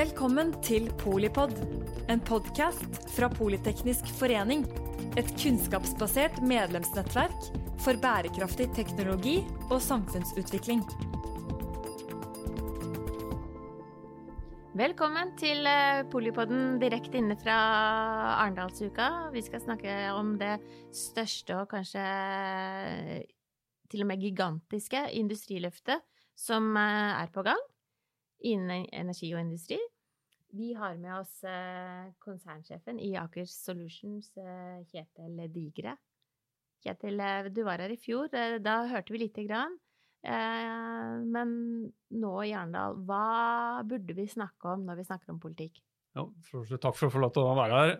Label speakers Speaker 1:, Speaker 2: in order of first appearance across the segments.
Speaker 1: Velkommen til Polipod, en podkast fra Politeknisk forening. Et kunnskapsbasert medlemsnettverk for bærekraftig teknologi og samfunnsutvikling.
Speaker 2: Velkommen til eh, Polipodden direkte inne fra Arendalsuka. Vi skal snakke om det største og kanskje eh, til og med gigantiske industriløftet som eh, er på gang innen energi og industri. Vi har med oss konsernsjefen i Aker Solutions, Kjetil Digre. Kjetil, du var her i fjor. Da hørte vi lite grann. Men nå i Arendal, hva burde vi snakke om når vi snakker om politikk?
Speaker 3: Ja, takk for å få lov til å være her.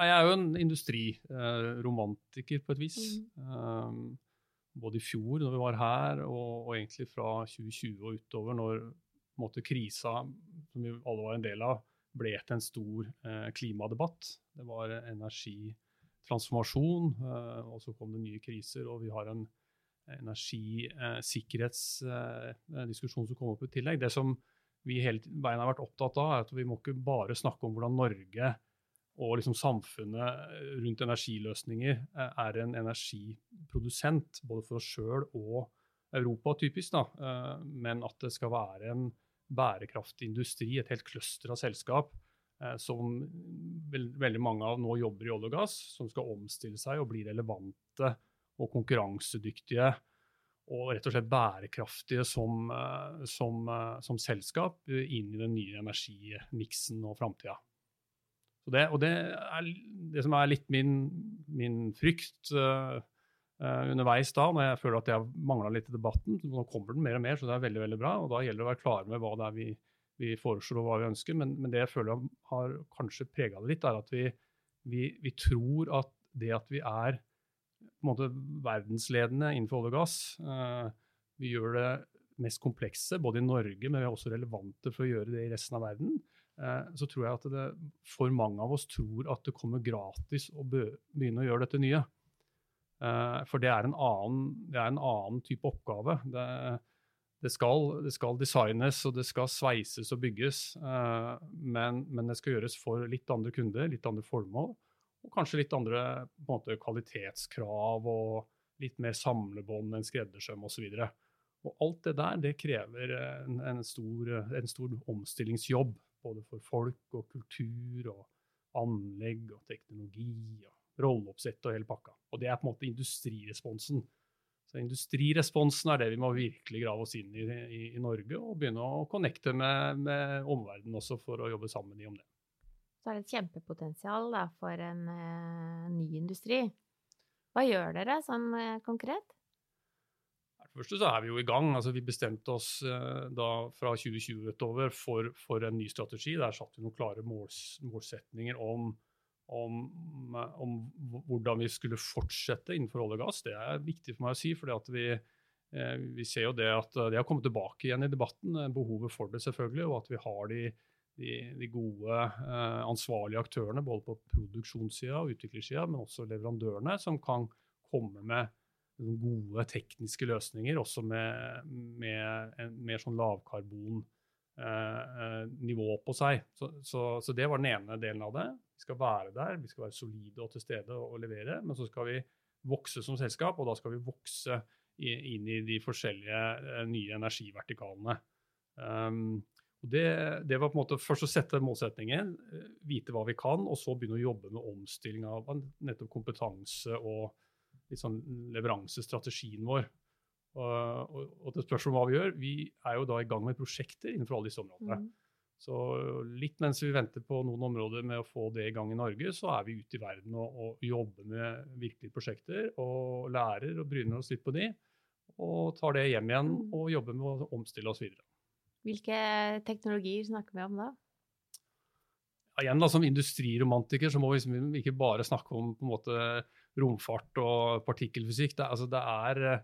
Speaker 3: Jeg er jo en industriromantiker på et vis. Mm. Både i fjor, når vi var her, og, og egentlig fra 2020 og utover, når måte, krisa som vi alle var en del av, ble til en stor eh, klimadebatt. Det var energitransformasjon, eh, og så kom det nye kriser. Og vi har en energisikkerhetsdiskusjon eh, som kom opp i tillegg. Det som vi hele veien har vært opptatt av, er at vi må ikke bare snakke om hvordan Norge og liksom samfunnet rundt energiløsninger er en energiprodusent, både for oss sjøl og Europa, typisk, da, men at det skal være en bærekraftig industri, et helt cluster av selskap eh, som veldig mange av nå jobber i olje og gass, som skal omstille seg og bli relevante og konkurransedyktige og rett og slett bærekraftige som, eh, som, eh, som selskap inn i den nye energimiksen og framtida. Det, og det er det som er litt min, min frykt. Uh, underveis da, når jeg føler at jeg mangla litt i debatten. Nå kommer den mer og mer, så det er veldig veldig bra. og Da gjelder det å være klare med hva det er vi, vi foreslår og hva vi ønsker. Men, men, det jeg føler har kanskje prega det litt, er at vi, vi, vi, tror at det at vi er på en måte verdensledende innenfor olje og gass, uh, vi gjør det mest komplekse, både i Norge, men vi er også relevante for å gjøre det i resten av verden. Uh, så tror jeg at det, for mange av oss tror at det kommer gratis å begynne å gjøre dette nye. Uh, for det er, annen, det er, en annen, type oppgave. Det, det, skal, det, skal, designes og det skal sveises og bygges, uh, men, men, det skal gjøres for litt andre kunder, litt andre formål. Og kanskje litt andre måte, kvalitetskrav og litt mer samlebånd enn skreddersøm osv. Og alt det der det krever en, en, stor, en stor omstillingsjobb. Både for folk og kultur og anlegg og teknologi. og rolleoppsett og hele pakka. Og det er på en måte industriresponsen. Så Industriresponsen er det vi må virkelig grave oss inn i i, i Norge, og begynne å connecte med, med omverdenen også for å jobbe sammen i om det.
Speaker 2: Så er det et kjempepotensial da, for en eh, ny industri. Hva gjør dere sånn eh, konkret?
Speaker 3: For det første så er vi jo i gang. altså Vi bestemte oss eh, da fra 2020 utover for, for, en ny strategi. Der satte vi noen klare måls, målsetninger om om, om, hvordan vi skulle fortsette innenfor olje og gass. Det er viktig for meg å si. for vi, eh, vi ser jo det at det har kommet tilbake igjen i debatten, eh, behovet for det selvfølgelig. Og at vi har de, de, de gode, eh, ansvarlige aktørene både på produksjonssida og utviklingssida, men også leverandørene, som kan komme med gode tekniske løsninger, også med, med en mer sånn lavkarbon nivå på seg. Så, så, så, det var den ene delen av det. Vi skal være der, vi skal være solide og til stede og, levere. Men så skal vi vokse som selskap, og da skal vi vokse i, inn i de forskjellige uh, nye energivertikalene. Um, og det, det, var på en måte først å sette målsetningen, uh, vite hva vi kan, og så begynne å jobbe med omstilling av nettopp kompetanse og liksom leveransestrategien vår. Uh, og, og til spørsmålet om hva vi gjør, vi er jo da i gang med prosjekter innenfor alle disse områdene. Mm. Så litt mens vi venter på noen områder med å få det i gang i Norge, så er vi ute i verden og, og jobber med virkelige prosjekter og lærer og bryner oss litt på de. Og tar det hjem igjen mm. og jobber med å omstille oss videre.
Speaker 2: Hvilke teknologier snakker vi om da?
Speaker 3: Ja, igjen da, Som industriromantiker så må vi liksom ikke bare snakke om måte romfart og partikkelfysikk. Det, altså, det er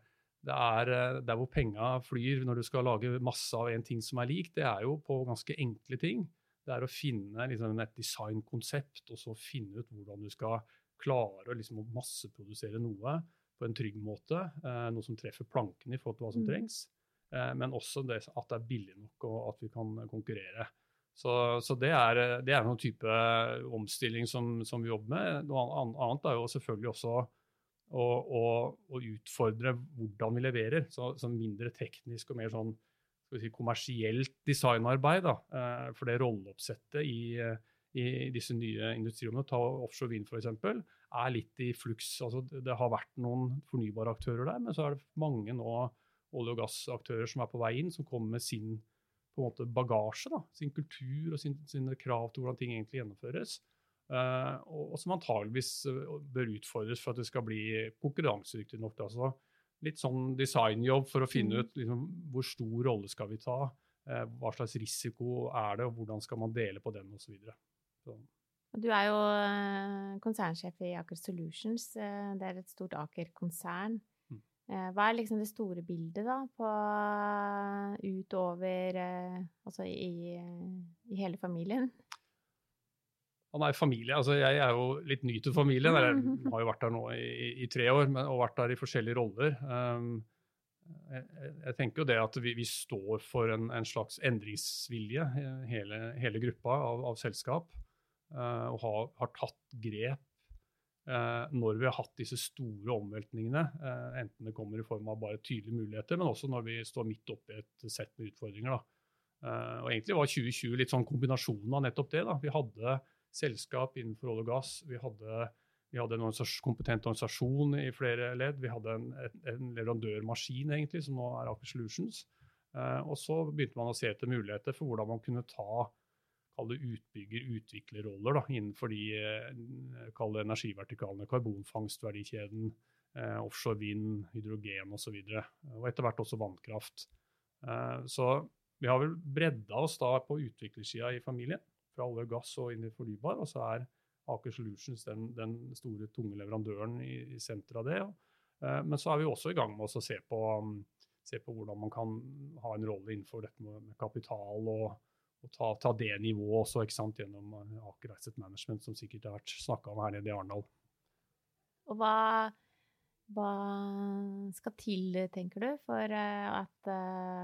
Speaker 3: det er eh, der hvor penga flyr når du skal lage masse av en ting som er lik, det er jo på ganske enkle ting. Det er å finne liksom, et designkonsept og så finne ut hvordan du skal klare liksom, å masseprodusere noe på en trygg måte. Eh, noe som treffer plankene i forhold til hva som mm. trengs. eh, men også det, at det er billig nok og at vi kan konkurrere. Så, så det, er, det er noen type omstilling som, som, vi jobber med. Noe annet er jo selvfølgelig også å, og, og utfordre hvordan vi leverer. Så, så, mindre teknisk og mer sånn si, kommersielt designarbeid. Eh, for det rolleoppsettet i, i disse nye industrirommene, ta offshore vind f.eks., er litt i fluks. Altså, det har vært noen fornybare aktører der, men så er det mange nå olje- og gassaktører som er på vei inn, som kommer med sin måte bagasje, da, sin kultur og sin, sine krav til hvordan ting egentlig gjennomføres. Uh, og, som antageligvis eh, bør utfordres for at det skal bli konkurransedyktig nok. Altså, litt sånn designjobb for å finne mm. ut liksom, hvor stor rolle skal vi ta, uh, hva slags risiko er det, og hvordan skal man dele på den osv.
Speaker 2: Du er jo konsernsjef i Aker Solutions. Det er et stort Aker-konsern. Eh, hva er liksom det store bildet, da, på utover eh, Altså i, i hele familien?
Speaker 3: Han er familie. altså Jeg er jo litt ny til familien. Jeg har jo vært der nå i, i tre år men, og vært der i forskjellige roller. Um, jeg, jeg, tenker jo det at vi, vi står for en, en, slags endringsvilje, hele, hele gruppa av, av selskap. Uh, og har, har, tatt grep uh, når vi har hatt disse store omveltningene, Uh, enten det kommer i form av bare tydelige muligheter, men også når vi står midt oppi et sett med utfordringer. Eh, og Egentlig var 2020 litt sånn kombinasjonen av nettopp det. Da. Vi hadde selskap innenfor olje og gass. Vi hadde, vi hadde en kompetent organisasjon i flere ledd. Vi hadde en, en leverandørmaskin egentlig, som nå er Aker Solutions. og så begynte man å se etter muligheter for hvordan man kunne ta utbygger-utviklerroller innenfor de eh, energivertikalene. Karbonfangstverdikjeden, eh, offshore vind, hydrogen osv. Og, så og etter hvert også vannkraft. Eh, så vi har vel bredda oss da på utviklersida i familien. Fra olje og gass og inn i fornybar. Og så er Aker Solutions den, den store, tunge leverandøren i, i senteret av det. Eh, men så er vi også i gang med å se på, se på hvordan man kan ha en rolle innenfor dette med, kapital og og ta, ta, det nivået også ikke sant, gjennom eh, Aker Asset Management, som sikkert har vært snakka om her nede i Arendal.
Speaker 2: Og hva, hva, skal til, tenker du, for eh, at uh,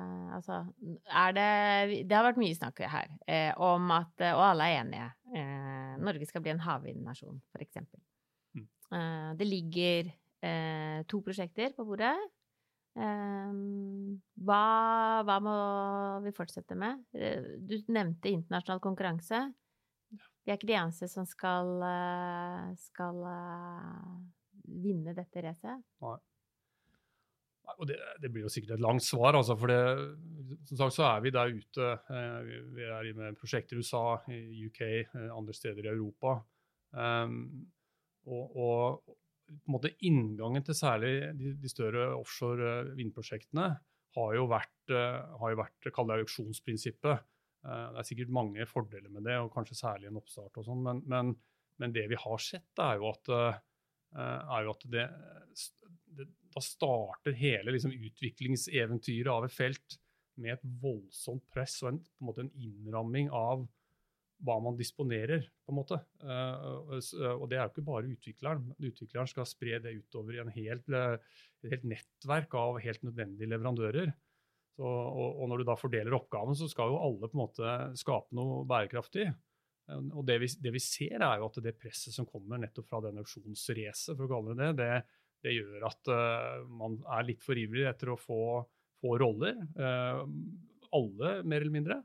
Speaker 2: Altså, er det Det har vært mye snakk her eh, om at Og alle er enige. Eh, Norge skal bli en havvindnasjon, f.eks. Mm. Eh, det ligger to prosjekter på bordet. Um, hva, hva, må vi fortsette med? Eh, du nevnte internasjonal konkurranse. Vi er ikke de eneste som skal, eh, skal vinne dette racet.
Speaker 3: Og det, det, blir jo sikkert et langt svar, altså, for det, som sagt så er vi der ute. vi er med prosjekter i USA, i UK, andre steder i Europa. Um, og, og, på en måte inngangen til særlig de, de større offshore eh, vindprosjektene har jo vært, har jo vært kall det auksjonsprinsippet. Det er sikkert mange fordeler med det, og kanskje særlig en oppstart og sånn, men, men, men, det vi har sett, er jo at, er jo at det, det, Da starter hele liksom, utviklingseventyret av et felt med et voldsomt press og en, på en, måte en innramming av hva man disponerer, på en måte. Uh, og det er jo ikke bare utvikleren. Utvikleren skal spre det utover i helt, et helt nettverk av helt nødvendige leverandører. Så, og, og, når du da fordeler oppgaven, så skal jo alle på en måte skape noe bærekraftig. Og det vi, det vi ser, er jo at det presset som kommer nettopp fra den auksjonsracet, for å kalle det det, det gjør at uh, man er litt for ivrig etter å få, få roller. Uh, alle, mer eller mindre.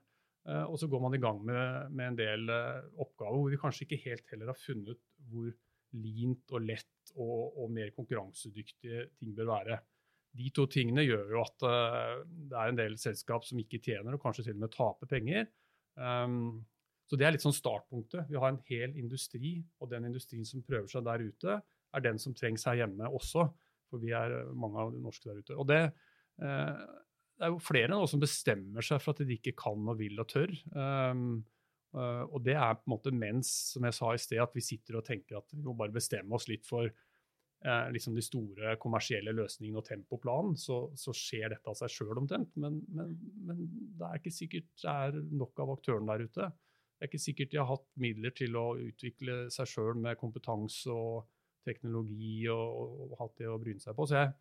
Speaker 3: Eh, og så går man i gang med, med en del eh, oppgaver hvor vi kanskje ikke helt heller har funnet hvor lint og lett og, og mer konkurransedyktige ting bør være. De to tingene gjør jo at det er en del selskap som ikke tjener, og kanskje til og med taper penger. Um, så det er litt sånn startpunktet. Vi har en hel industri, og den industrien som prøver seg der ute, er den som trengs her hjemme også. For vi er mange av de norske der ute. Og det, eh, det er jo flere nå som bestemmer seg for at de ikke kan og vil og tør. Um, uh, og det er på en måte mens, som jeg sa i sted, at vi sitter og tenker at vi må bare bestemme oss litt for eh, liksom de store kommersielle løsningene og tempoplanen, så, så skjer dette av seg sjøl omtrent. Men, men, men, det er ikke sikkert det er nok av aktørene der ute. Det er ikke sikkert de har hatt midler til å utvikle seg sjøl med kompetanse og teknologi og, og hatt det å bryne seg på. Så jeg,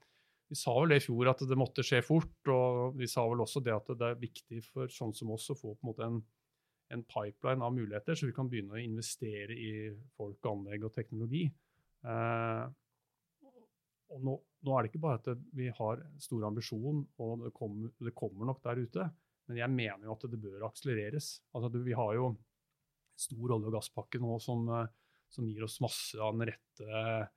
Speaker 3: vi sa vel det i fjor at det måtte skje fort, og, vi sa vel også det at det er viktig for sånn som oss å få på en måte en, en pipeline av muligheter, så vi kan begynne å investere i folk, anlegg og teknologi. Eh, og nå, nå, er det ikke bare at vi har stor ambisjon, og det kommer, det kommer, nok der ute, men jeg mener jo at det bør akselereres. Altså, vi har jo stor olje- og gasspakke nå som, eh, som, gir oss masse av den rette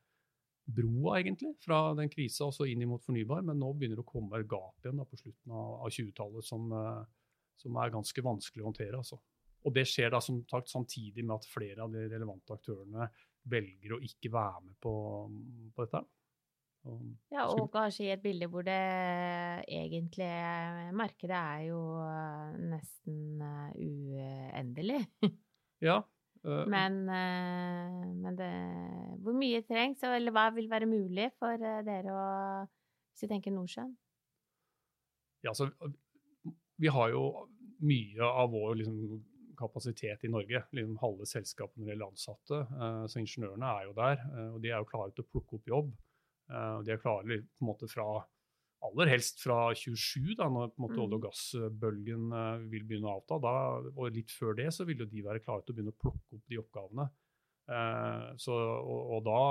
Speaker 3: broa, egentlig, fra den krisa og så inn mot fornybar, men nå begynner det å komme gap igjen da, på slutten av, av 20-tallet som, eh, som, er ganske vanskelig å håndtere. Altså. Og det skjer da som sagt samtidig med at flere av de relevante aktørene velger å ikke være med på, på dette.
Speaker 2: Og, ja, og kanskje i et bilde hvor det egentlige markedet er jo eh, nesten uh, uendelig.
Speaker 3: ja.
Speaker 2: Uh, men, uh, men det, hvor mye trengs, eller hva vil være mulig for dere å Hvis vi tenker Nordsjøen?
Speaker 3: Ja, altså Vi har jo mye av vår liksom, kapasitet i Norge. Liksom halve selskapet når det gjelder ansatte. så ingeniørene er jo der, og de er jo klare til å plukke opp jobb. Eh, de er klare på en måte fra aller helst fra 27, da, når på en måte mm. olje- og gassbølgen uh, vil begynne å avta. Da, og litt før det så vil jo de være klare til å begynne å plukke opp de oppgavene. Uh, så, og, og, da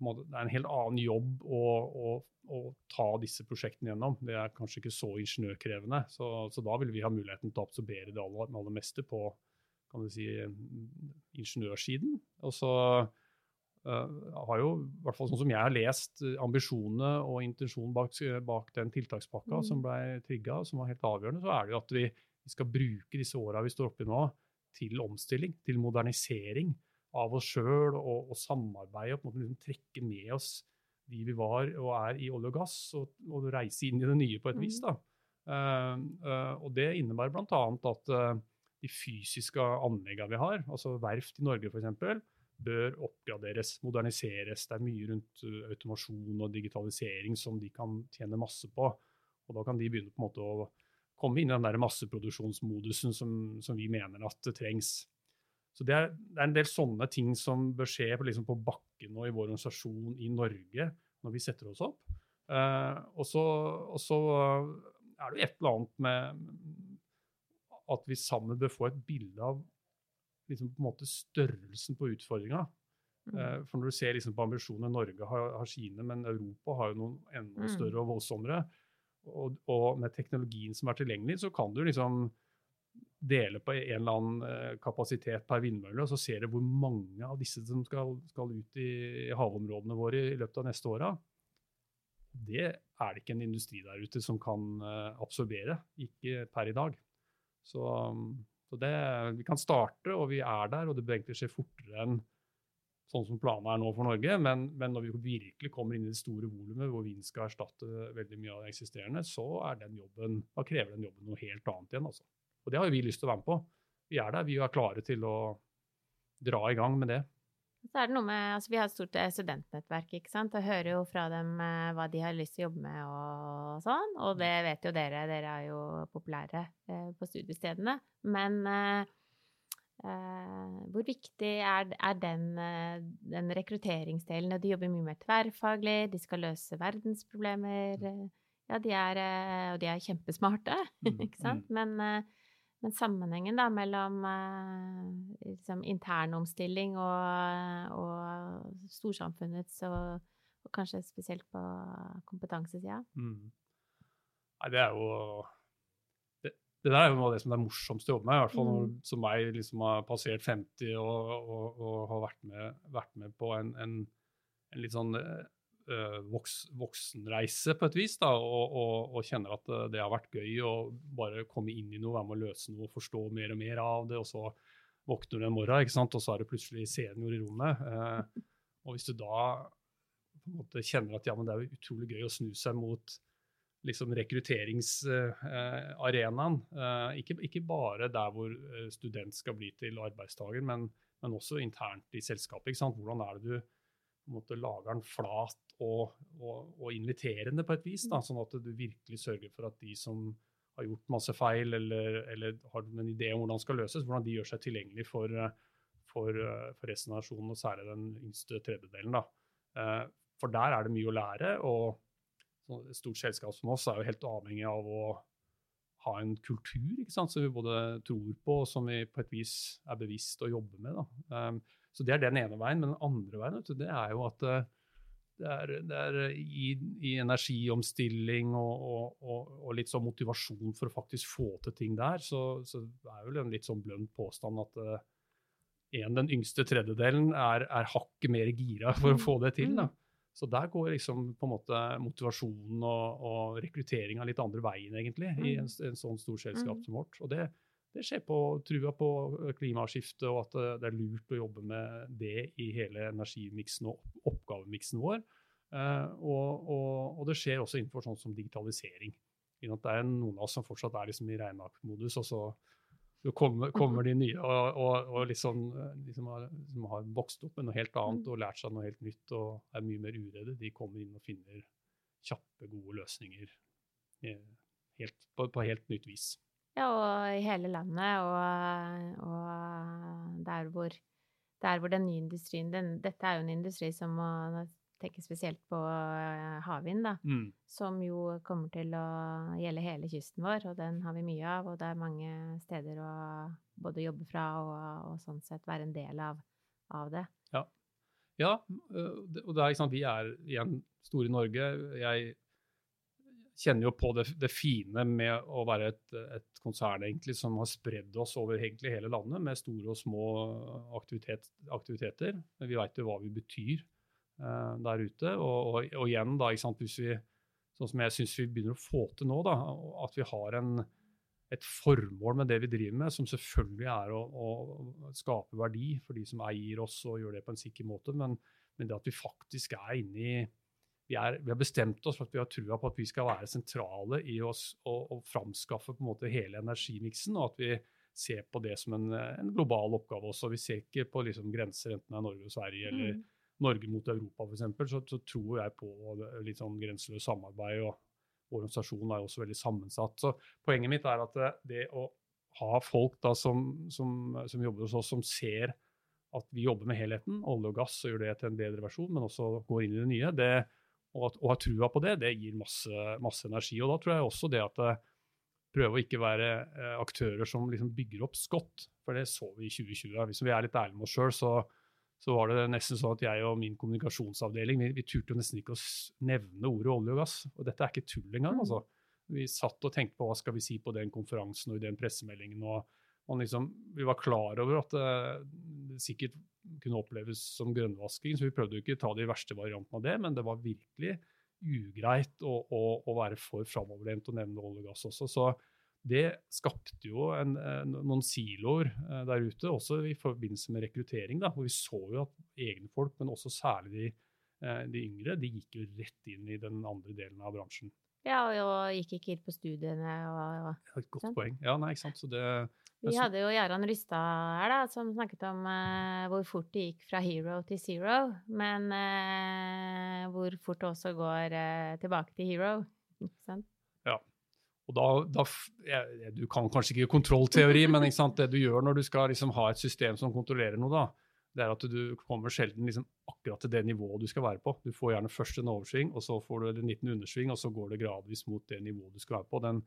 Speaker 3: måte, Det er en helt annen jobb å, å, å, ta disse prosjektene gjennom. Det er kanskje ikke så ingeniørkrevende. Så, så da vil vi ha muligheten til å absorbere det aller, aller meste på kan du si, ingeniørsiden. Og så har jo, i hvert fall sånn som jeg har lest uh, ambisjonene og intensjonen bak, bak den tiltakspakka mm. som ble trigga, som var helt avgjørende, så er det jo at vi, vi skal bruke disse åra vi står oppi nå, til omstilling, til modernisering av oss sjøl og, og samarbeide og på en måte liksom trekke med oss de vi var og er i olje og gass, og, og reise inn i det nye på et vis. da. Uh, og det innebærer bl.a. at de fysiske anleggene vi har, altså verft i Norge f.eks., bør oppgraderes, moderniseres. Det er mye rundt automasjon og digitalisering som de kan tjene masse på. Og da kan de begynne på en måte å komme inn i den der masseproduksjonsmodusen som, som vi mener at det trengs. Så det er, det er, en del sånne ting som bør skje på, liksom på bakken og i vår organisasjon i Norge når vi setter oss opp. Så, og, så, er det jo et eller annet med at vi sammen bør få et bilde av liksom på en måte størrelsen på utfordringa. Mm. Uh, for når du ser liksom på ambisjonene Norge har, har sine, men Europa har jo noen enda mm. større og voldsommere. Og, og, med teknologien som er tilgjengelig, så kan du liksom dele på en eller annen uh, kapasitet per vindmølle, og så ser du hvor mange av disse som skal, skal ut i, i havområdene våre i løpet av neste åra. Det er det ikke en industri der ute som kan uh, absorbere, ikke per i dag. Så um, så det, Vi kan starte, og vi er der, og det bør egentlig skje fortere enn sånn som planen er nå for Norge. Men, men når vi virkelig kommer inn i det store volumet hvor vind skal erstatte veldig mye av det eksisterende, så den jobben, da krever den jobben noe helt annet igjen. Altså. Og det har jo vi lyst til å være med på. Vi er der, vi er klare til å dra i gang med det.
Speaker 2: Så er det noe med, altså Vi har et stort eh, studentnettverk ikke sant? og hører jo fra dem eh, hva de har lyst til å jobbe med og sånn. Og det vet jo dere, dere er jo populære eh, på studiestedene. Men eh, eh, hvor viktig er, er den, den, rekrutteringsdelen? De jobber mye mer tverrfaglig, de skal løse verdensproblemer. Ja, de er, og de er kjempesmarte, mm, ikke sant? Mm. Men men sammenhengen da mellom eh, liksom, internomstilling og, og storsamfunnets, og, og, kanskje spesielt på kompetansesida?
Speaker 3: Mm. Nei, det er jo det, det, der er jo noe av det som er morsomst å jobbe med. I hvert fall mm. som meg liksom har passert 50 og, og, og har vært med, vært med på en, en, en, litt sånn eh, voks, voksenreise på et vis, da, og, og, og, kjenner at eh, det har vært gøy å bare komme inn i noe, være med å løse noe, forstå mer og mer av det. og så våkner du en morgen, ikke sant? og så er det plutselig senior i rommet. Eh, og hvis du da på en måte kjenner at ja, men det er utrolig gøy å snu seg mot liksom rekrutteringsarenaen, uh, ikke, ikke, bare der hvor student skal bli til arbeidstaker, men, men også internt i selskapet. Hvordan er det du en måte lager den flat og, og, og, inviterende på et vis. Da, sånn at du virkelig sørger for at de som har gjort masse feil, eller, eller har en idé om hvordan det skal løses, hvordan de gjør seg tilgjengelig for, for, for resten av nasjonen, og særlig den yngste tredjedelen. Da. Eh, for der er det mye å lære. og et stort selskap som oss er jo helt avhengig av å ha en kultur ikke sant, som vi både tror på og som vi på et vis er bevisst å jobbe med. Da. så Det er den ene veien. Men den andre veien det er jo at uh, det er, det er i, i, energiomstilling og, og, og, og, litt sånn motivasjon for å faktisk få til ting der, så, så er vel en litt sånn blønn påstand at uh, en, den yngste tredjedelen er, er hakket mer gira for å få det til. da. Så der går liksom på en måte motivasjonen og, og rekrutteringa litt andre veien, egentlig, i en, en sånn stor selskap som vårt. Og det, det skjer på trua på klimaskiftet, og at det er lurt å jobbe med det i hele energimiksen og oppgavemiksen vår. Uh, og, og, og, det skjer også innenfor sånn som digitalisering. Det er noen av oss som fortsatt er liksom i regnearkmodus, og så, kommer, kommer, de nye og, og liksom, liksom har, som har, vokst opp med noe helt annet og lært seg noe helt nytt og er mye mer uredde. De kommer inn og finner kjappe, gode løsninger eh, helt, på, på helt nytt vis.
Speaker 2: Ja, og i hele landet, og, og der, hvor, der, hvor, den nye industrien den, Dette er jo en industri som må tenke spesielt på eh, havvind, da. Mm. Som jo kommer til å gjelde hele kysten vår, og den har vi mye av. Og det er mange steder å både jobbe fra og, og sånn sett være en del av, av det.
Speaker 3: Ja. ja, og det er ikke sant, vi er igjen store i Norge. Jeg kjenner jo på det, det fine med å være et, et, konsern egentlig, som har spredd oss over hele landet med store og små aktivitet, aktiviteter. Vi veit jo hva vi betyr uh, der ute. Og, og, og, igjen, da, sant, hvis vi, sånn som jeg syns vi begynner å få til nå, da, at vi har en, et formål med det vi driver med, som selvfølgelig er å, å, skape verdi for de som eier oss og gjør det på en sikker måte, men, men det at vi faktisk er inne i vi, er, vi, har bestemt oss for at vi har trua på at vi skal være sentrale i oss og, og framskaffe på en måte hele energimiksen, og at vi ser på det som en, en global oppgave også. Vi ser ikke på liksom grenser, enten det er Norge og Sverige eller mm. Norge mot Europa f.eks. Så, så tror jeg på litt sånn grenseløst samarbeid, og organisasjonen er jo også veldig sammensatt. Så poenget mitt er at det, å ha folk som, som, som jobber hos oss, som ser at vi jobber med helheten, olje og gass, og gjør det til en bedre versjon, men også går inn i det nye, det, og, og ha trua på det, det gir masse, masse, energi. Og da tror jeg også det at eh, prøve å ikke være eh, aktører som liksom bygger opp skott, for det så vi i 2020. Hvis vi er litt ærlige med oss sjøl, så, så, var det nesten sånn at jeg og min kommunikasjonsavdeling vi, vi turte jo nesten ikke å nevne ordet olje og gass. Og dette er ikke tull engang. altså. Vi satt og tenkte på hva skal vi si på den konferansen og i den pressemeldingen. og, og liksom, Vi var klar over at det, eh, sikkert kunne oppleves som grønnvasking. Så vi prøvde jo ikke å ta de verste variantene av det, men det var virkelig ugreit å, å, å være for framoverlent og nevne olje og gass også. Så det skapte jo en, en, noen siloer eh, der ute, også i forbindelse med rekruttering. Da, hvor vi så jo at egne folk, men også særlig de, eh, de yngre, de gikk jo rett inn i den andre delen av bransjen.
Speaker 2: Ja, og gikk ikke inn på studiene. Og,
Speaker 3: og, et godt sant? poeng. Ja, nei, ikke sant. Så det,
Speaker 2: vi hadde jo Jarand Rystad her, da, som snakket om uh, hvor fort det gikk fra hero til zero. Men uh, hvor fort det også går uh, tilbake til hero.
Speaker 3: Ja. Og da, da ja, Du kan kanskje ikke kontrollteori, men ikke det du gjør når du skal liksom, ha et system som kontrollerer noe, da, det er at du kommer sjelden liksom, akkurat til det nivået du skal være på. Du får gjerne først en oversving, og så får du en liten undersving, og så går det gradvis mot det nivået du skal være på. Den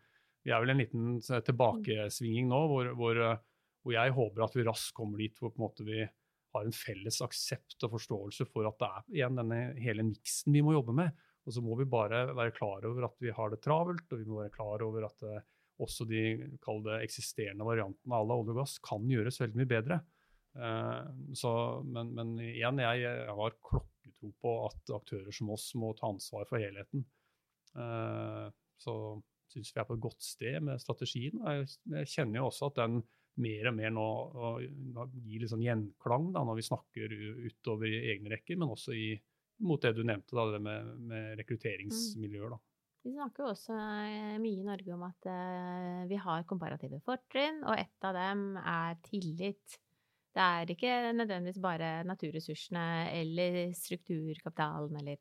Speaker 3: vi er vel en liten tilbakesvinging nå, hvor, hvor, eh, hvor, jeg håper at vi raskt kommer dit hvor en vi har en felles aksept og forståelse for at det er igjen denne hele miksen vi må jobbe med. Og så må vi bare være klar over at vi har det travelt, og vi må være klar over at det, også de det, eksisterende variantene av olje og gass kan gjøres veldig mye bedre. Uh, så, men, men, igjen, jeg, jeg, har klokketro på at aktører som oss må ta ansvar for helheten. Så syns vi er på et godt sted med strategien. Jeg, jeg kjenner jo også at den mer og mer nå gir litt sånn gjenklang da, når vi snakker utover i egne rekker, men også i, mot det du nevnte, da, det med, med rekrutteringsmiljøer. da.
Speaker 2: Vi snakker jo også eh, mye i Norge om at uh, vi har komparative fortrinn, og et av dem er tillit. Det er ikke nødvendigvis bare naturressursene eller strukturkapitalen eller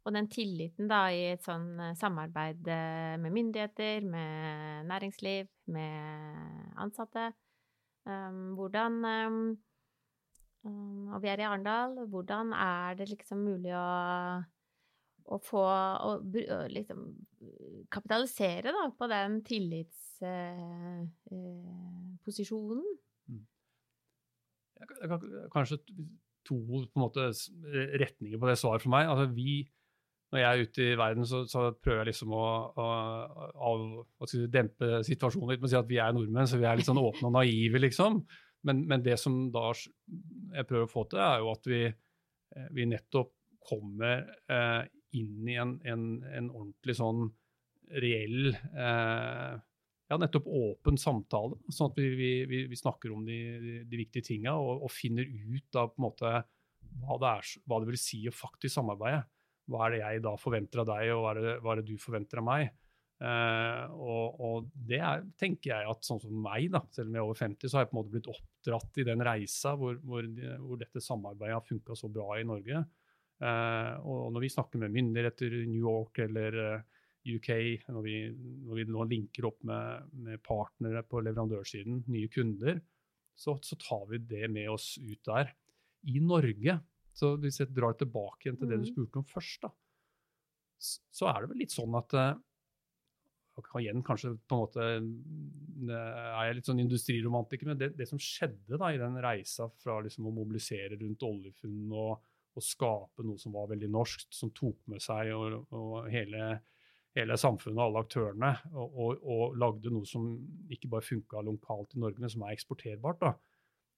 Speaker 2: og den tilliten da i et sånn eh, samarbeid eh, med myndigheter, med næringsliv, med ansatte. Um, hvordan um, um, Og vi er i Arendal. Hvordan er det liksom mulig å, å få å, liksom kapitalisere da, på den tillitsposisjonen.
Speaker 3: Mm. Kanskje to på en måte, retninger på det svaret for meg. Altså, vi, når jeg er ute i verden, så, så prøver jeg liksom å, å, å, å dempe situasjonen litt med å si at vi er nordmenn, så vi er litt sånn åpne og naive, liksom. Men, men, det som da jeg prøver å få til, er jo at vi, eh, vi nettopp kommer eh, inn i en, en, en, ordentlig sånn reell eh, ja, nettopp åpen samtale, sånn at vi, vi, vi snakker om de, de, de viktige tinga og, og, finner ut av på en måte hva det, er, hva det, vil si å faktisk samarbeide. Hva er det jeg da forventer av deg, og hva er det, hva er det du forventer av meg? Uh, og, og, det er, tenker jeg at sånn som meg, da, selv om jeg er over 50, så har jeg på en måte blitt oppdratt i den reisa hvor, hvor, hvor dette samarbeidet har funka så bra i Norge. Uh, og når vi snakker med myndigheter i New York eller uh, UK, når vi, når vi, nå linker opp med, med, partnere på leverandørsiden, nye kunder, så, så, tar vi det med oss ut der. I Norge, så hvis jeg drar tilbake igjen til det du mm. spurte om først, da, så er det vel litt sånn at og igjen kanskje på en måte er jeg litt sånn industriromantiker, men det, det som skjedde da i den reisa fra liksom å mobilisere rundt oljefunn og, og, skape noe som var veldig norsk, som tok med seg og, og hele hele samfunnet alle aktørene, og, og, og, lagde noe som ikke bare funka lokalt i Norge, men som er eksporterbart. da.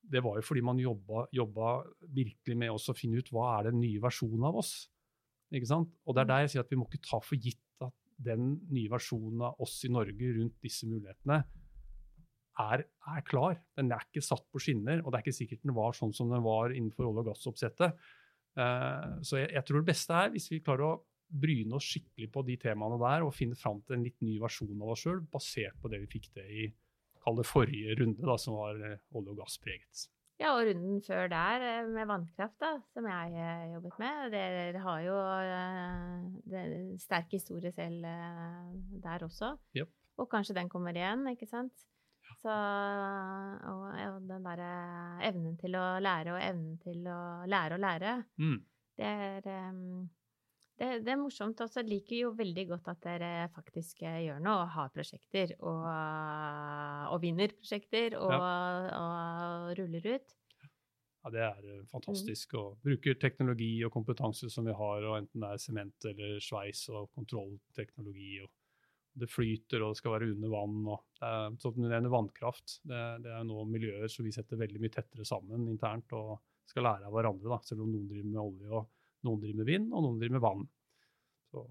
Speaker 3: Det var jo fordi man jobba, jobba virkelig med å finne ut hva er den nye versjonen av oss. Ikke sant? Og det er der jeg sier at vi må ikke ta for gitt at den nye versjonen av oss i Norge rundt disse mulighetene er, er klar. Den er ikke satt på skinner, og det er ikke sikkert den var sånn som den var innenfor olje- og gassoppsettet. Uh, så jeg, jeg, tror det beste er hvis vi klarer å bryne oss skikkelig på de temaene der og finne fram til en litt ny versjon av oss sjøl, basert på det vi fikk til i det forrige runde, da, som var eh, olje- og gasspreget.
Speaker 2: Ja, og runden før der eh, med vannkraft, da, som jeg eh, jobbet med. Dere har jo en sterk historie selv der også.
Speaker 3: Yep.
Speaker 2: Og kanskje den kommer igjen, ikke sant? Ja. Så, og, og den derre evnen til å lære og evnen til å lære å lære,
Speaker 3: mm.
Speaker 2: det er um, det, det, er morsomt. Og så liker jo veldig godt at dere faktisk eh, gjør noe og har prosjekter. Og, og vinner prosjekter og, ja. og, ruller ut.
Speaker 3: Ja, det er eh, fantastisk. Og bruker teknologi og kompetanse som vi har, og enten det er sement eller sveis og kontrollteknologi. og det flyter, og det skal være under vann. og det er, Som du nevner, vannkraft. Det, det er nå miljøer som vi setter veldig mye tettere sammen internt og skal lære av hverandre. da, Selv om noen driver med olje og noen driver med vind, og noen driver med vann. Så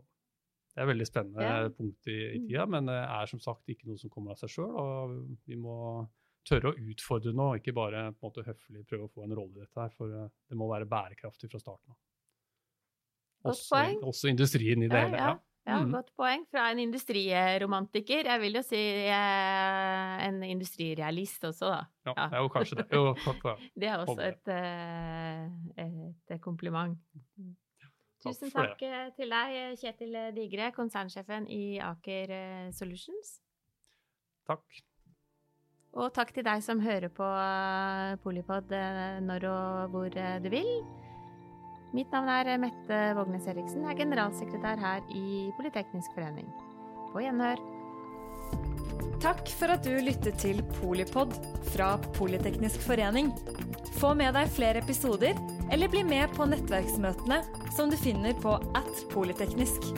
Speaker 3: det er et veldig spennende ja. punkt i, i, tida, men det er som sagt ikke noe som kommer av seg sjøl. Og vi må tørre å utfordre nå, ikke bare på en måte høflig prøve å få en rolle i dette. her, For det må være bærekraftig fra starten av. Også, også, industrien i det ja, hele.
Speaker 2: Ja. Ja, mm. Godt poeng fra en industriromantiker. Jeg vil jo si eh, en industrirealist også, da.
Speaker 3: Ja, ja. jo, kanskje det. Jo,
Speaker 2: det er også et, eh, et, kompliment. Tusen takk, takk eh, til deg, Kjetil Digre, konsernsjefen i Aker Solutions.
Speaker 3: Takk.
Speaker 2: Og takk til deg som hører på Polipod når og hvor du vil. Mitt navn er Mette Vågnes Eriksen, jeg er generalsekretær her i Politeknisk forening. På gjenhør.
Speaker 1: Takk for at du lyttet til Polipod fra Politeknisk forening. Få med deg flere episoder, eller bli med på nettverksmøtene som du finner på at polyteknisk.